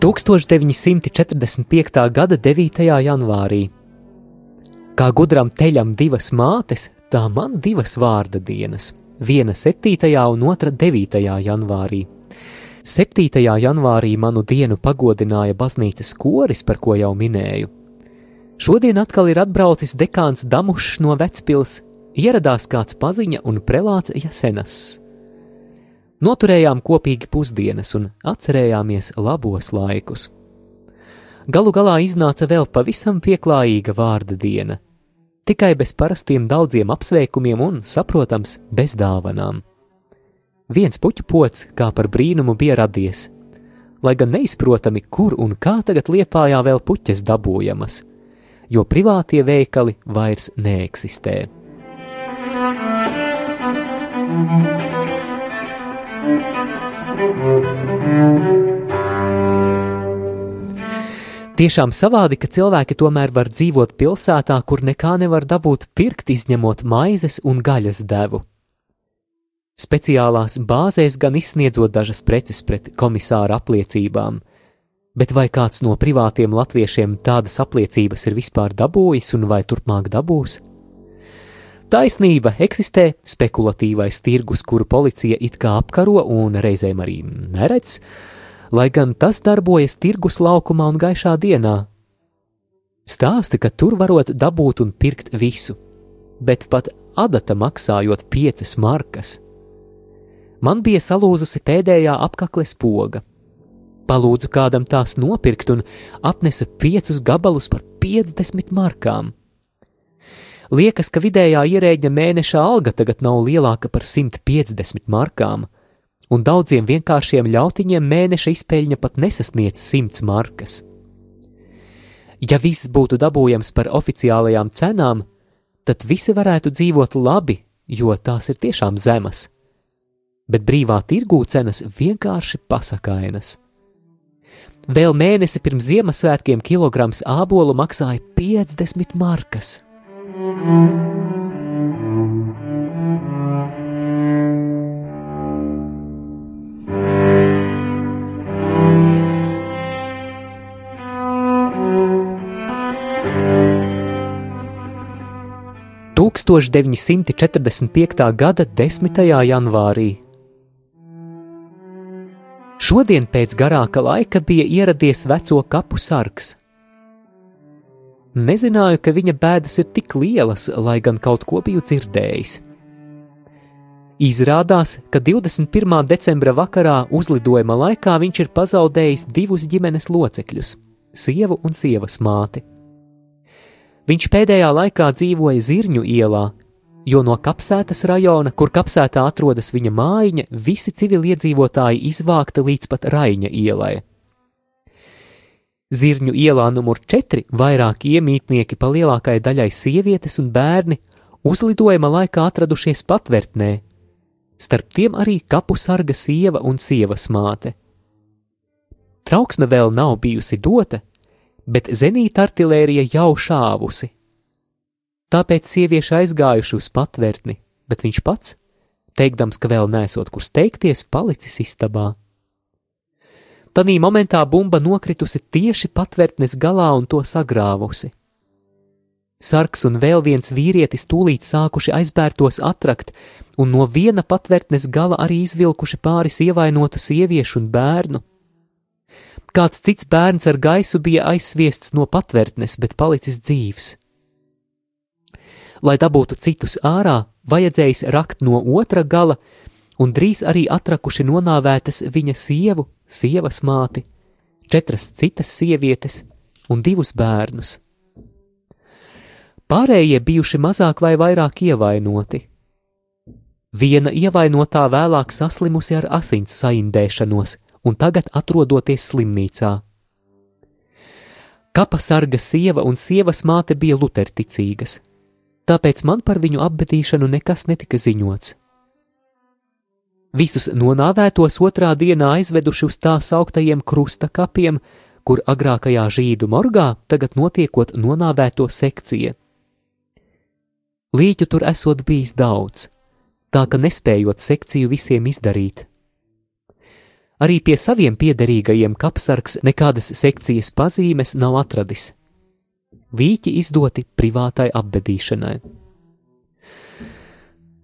1945. gada 9. janvārī. Kā gudram teļam divas mātes, tā man divas vārda dienas - viena 7. un otra 9. janvārī. 7. janvārī manu dienu pagodināja baznīcas koris, par ko jau minēju. Šodien atkal ir atbraucis dekāns Damušs no Vecpils, ieradās kāds paziņa un prelāts Jasenas. Noturējām kopīgi pusdienas un atcerējāmies labos laikus. Galu galā iznāca vēl pavisam pieklājīga vārda diena, tikai bez parastiem daudziem apsveikumiem un, saprotams, bez dāvanām. Viens puķu pots kā par brīnumu bija radies, lai gan neizprotami, kur un kā tagad liepājā vēl puķes dabūjamas, jo privātie veikali vairs neeksistē. Thank you. Tiešām savādi, ka cilvēki tomēr var dzīvot pilsētā, kur nekā nevar dabūt pirkt, izņemot maizes un gaļas devu. Speciālās bāzēs gan izsniedzot dažas preces pret komisāra apliecībām, bet vai kāds no privātiem latviešiem tādas apliecības ir vispār dabūjis un vai turpmāk dabūs? Taisnība eksistē spekulatīvais tirgus, kuru policija it kā apkaro un reizēm arī neredz, lai gan tas darbojas tirgus laukumā un gaišā dienā. Stāsti, ka tur varot dabūt un pirkt visu, bet pat adata maksājot piecas markas. Man bija salūzusi pēdējā apakles poga. Palūdzu kādam tās nopirkt un atnesa piecus gabalus par 50 markām. Liekas, ka vidējā ierēģa mēneša alga tagad nav lielāka par 150 markām, un daudziem vienkāršiem ļautiņiem mēneša izpeļņa pat nesasniedz 100 markas. Ja viss būtu dabūjams par oficiālajām cenām, tad visi varētu dzīvot labi, jo tās ir tiešām zemas. Bet brīvā tirgū cenas vienkārši pasakainas. Vēl mēnesi pirms Ziemassvētkiem kilograms ābolu maksāja 50 markas. 1945. gada 10. janvārī. Šodien pēc garāka laika bija ieradies veco kapu sargs. Nezināju, ka viņa bēdas ir tik lielas, lai gan kaut ko biju dzirdējis. Izrādās, ka 21. decembra vakarā uzlidojuma laikā viņš ir pazaudējis divus ģimenes locekļus - sievu un sievas māti. Viņš pēdējā laikā dzīvoja Zirņu ielā, jo no kapsētas rajona, kur kapsētā atrodas viņa mājiņa, visi civiliedzīvotāji izvākta līdz pat Raiņa ielai. Zirņu ielā numur 4 vairāki iemītnieki pa lielākajai daļai sievietes un bērni uzlidojuma laikā atradušies patvērtnē, starp tiem arī kapu sarga sieva un sievas māte. Trauksme vēl nav bijusi dota, bet zenīta artilērija jau šāvusi. Tāpēc sievieši aizgājuši uz patvērtni, bet viņš pats, teikdams, ka vēl nesot kur steigties, palicis istabā. Tanī momentā bumba nokritusi tieši patvērtnes galā un to sagrāvusi. Sarks un vēl viens vīrietis tūlīt sākuši aizbērtos atrakt, un no viena patvērtnes gala arī izvilkuši pāris ievainotu sieviešu un bērnu. Kāds cits bērns ar gaisu bija aizsviests no patvērtnes, bet palicis dzīvs. Lai dabūtu citus ārā, vajadzējis rakt no otra gala, un drīz arī atrakuši nonāvētas viņa sievu, sievas māti, četras citas sievietes un divus bērnus. Pārējie bijuši mazāk vai vairāk ievainoti. Viena ievainotā vēlāk saslimusi ar asins saindēšanos un tagad atrodoties slimnīcā. Kapa sarga sieva un sievas māte bija luterticīgas, tāpēc man par viņu apbedīšanu nekas netika ziņots. Visus nonāvētos otrā dienā aizveduši uz tā sauktajiem krusta kapiem, kur agrākajā žīdu morgā tagad notiekot nonāvēto sekcija. Līķu tur esot bijis daudz, tā ka nespējot sekciju visiem izdarīt. Arī pie saviem piederīgajiem kapsargs nekādas sekcijas pazīmes nav atradis. Vīķi izdoti privātai apbedīšanai.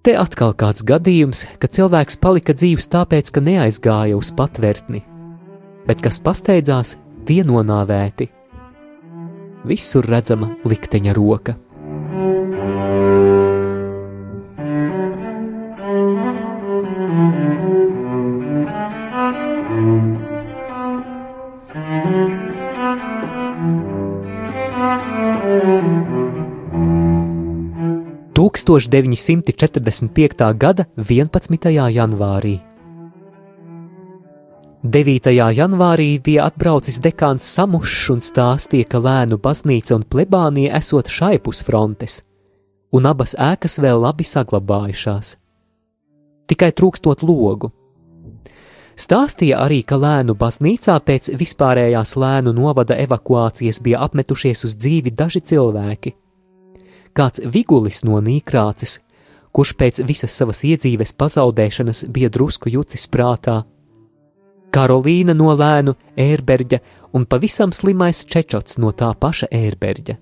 Te atkal kāds gadījums, ka cilvēks palika dzīves tāpēc, ka neaizgāja uz patvērtni, bet kas pasteidzās, tie nonāvēti. Visur redzama likteņa roka. thank you 1945. gada 11. janvārī. 9. janvārī bija atbraucis dekāns Samušs un stāstīja, ka lēnu baznīca un plebānija esot šaipus frontes, un abas ēkas vēl labi saglabājušās. Tikai trūkstot logu. Stāstīja arī, ka lēnu baznīcā pēc vispārējās lēnu novada evakuācijas bija apmetušies uz dzīvi daži cilvēki – kāds vigulis no nīkrāces, kurš pēc visas savas iedzīves pazaudēšanas bija drusku jucis prātā, Karolīna no lēnu ērberģa un pavisam slimais čečots no tā paša ērberģa.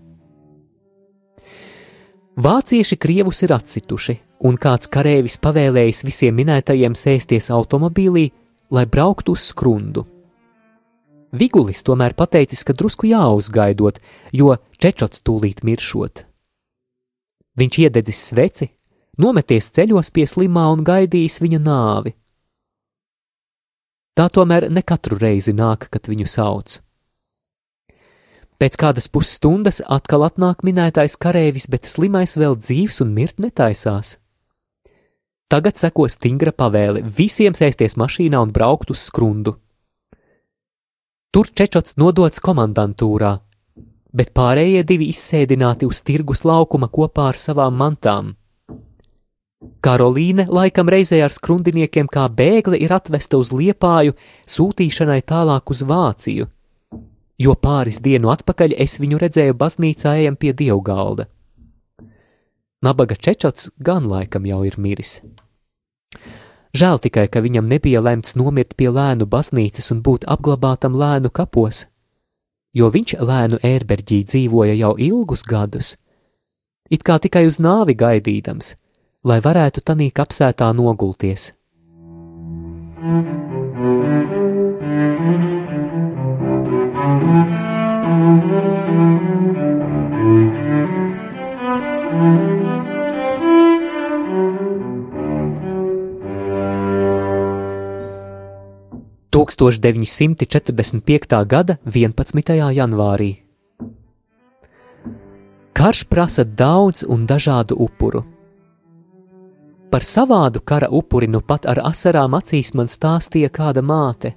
Vācieši krievus ir atcituši, un kāds kareivis pavēlējis visiem minētajiem sēsties automobīlī, lai brauktu uz skrundu. Vigulis tomēr pateicis, ka drusku jāuzgaidot, jo čečots tūlīt miršot. Viņš iededzis sveci, nometies ceļos pie slimā un gaidījis viņa nāvi. Tā tomēr ne katru reizi nāk, kad viņu sauc. Pēc kādas pusstundas atkal atnāk minētais kareivis, bet slimais vēl dzīves un mirt netaisās. Tagad seko stingra pavēle visiem sēsties mašīnā un braukt uz skrundu. Tur Čečots nodots komandantūrā, bet pārējie divi izsēdināti uz tirgus laukuma kopā ar savām mantām. Karolīne laikam reizē ar skrundiniekiem kā bēgle ir atvesta uz liepāju, sūtīšanai tālāk uz Vāciju, jo pāris dienu atpakaļ es viņu redzēju baznīcā ejam pie dievgalda. Nabaga Čečots gan laikam jau ir miris. Žēl tikai, ka viņam nebija lemts nomirt pie lēnu baznīcas un būt apglabātam lēnu kapos, jo viņš lēnu ērberģī dzīvoja jau ilgus gadus, it kā tikai uz nāvi gaidīdams, lai varētu tanī kapsētā nogulties. Thank you. 1945. gada 11. janvārī. Karš prasa daudz un dažādu upuru. Par savādu kara upuri nu pat ar asarām acīs man stāstīja kāda māte.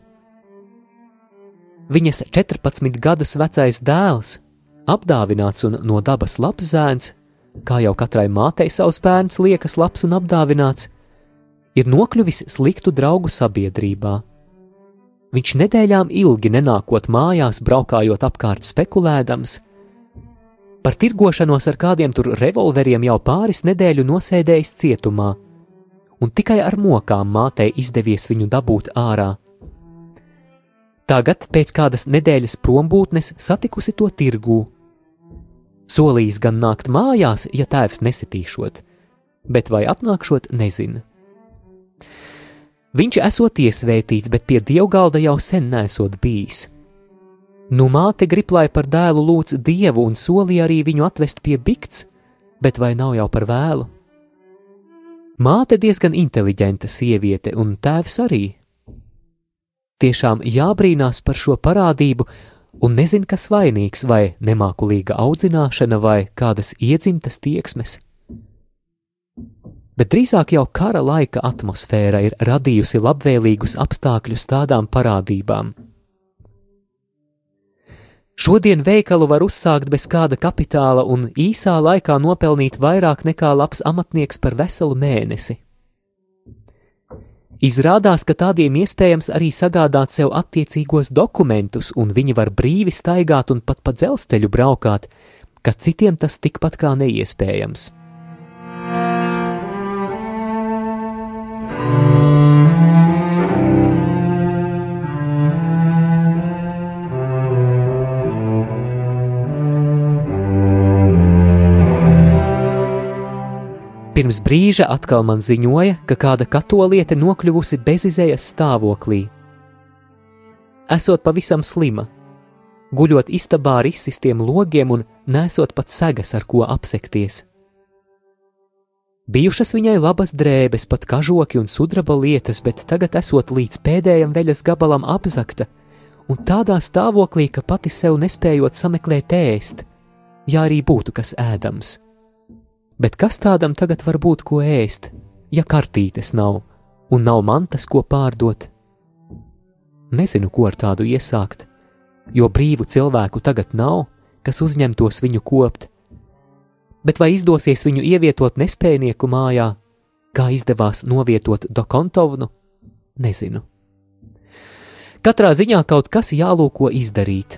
Viņas 14 gadus vecais dēls, apdāvināts un no dabas labs zēns, kā jau katrai mātei savs bērns liekas labs un apdāvināts, ir nokļuvis sliktu draugu sabiedrībā Viņš nedēļām ilgi nenākot mājās, braukājot apkārt spekulēdams. Par tirgošanos ar kādiem tur revolveriem jau pāris nedēļu nosēdējis cietumā, un tikai ar mokām mātei izdevies viņu dabūt ārā. Tagad, pēc kādas nedēļas prombūtnes, satikusi to tirgū. Solījis gan nākt mājās, ja tēvs nesitīšot, bet vai atnākšot, nezina. Viņš esot iesvētīts, bet pie dievgalda jau sen nesot bijis. Nu māte grib, lai par dēlu lūdz dievu un solīja arī viņu atvest pie bikts, bet vai nav jau par vēlu? Māte diezgan inteliģenta sieviete, un tēvs arī. Tiešām jābrīnās par šo parādību, un nezin, kas vainīgs, vai nemākulīga audzināšana, vai kādas iedzimtas tieksmes. Bet drīzāk jau kara laika atmosfēra ir radījusi labvēlīgus apstākļus tādām parādībām. Šodien veikalu var uzsākt bez kāda kapitāla un īsā laikā nopelnīt vairāk nekā labs amatnieks par veselu mēnesi. Izrādās, ka tādiem iespējams arī sagādāt sev attiecīgos dokumentus, un viņi var brīvi staigāt un pat pa dzelzceļu braukāt, ka citiem tas tikpat kā neiespējams. Pirms brīža atkal man ziņoja, ka kāda katoliete nokļuvusi bezizējas stāvoklī. Esot pavisam slima, guļot istabā ar izsistiem logiem un nesot pat segas, ar ko apsekties. Bijušas viņai labas drēbes, pat kažoki un sudraba lietas, bet tagad esot līdz pēdējam veļas gabalam apzakta un tādā stāvoklī, ka pati sev nespējot sameklēt ēst, ja arī būtu kas ēdams. Bet kas tādam tagad var būt ko ēst, ja kartītes nav un nav mantas, ko pārdot? Nezinu, ko ar tādu iesākt, jo brīvu cilvēku tagad nav, kas uzņemtos viņu kopt. Bet vai izdosies viņu ievietot nespējnieku mājā, kā izdevās novietot Dokontovnu, nezinu. Katrā ziņā kaut kas jālūko izdarīt.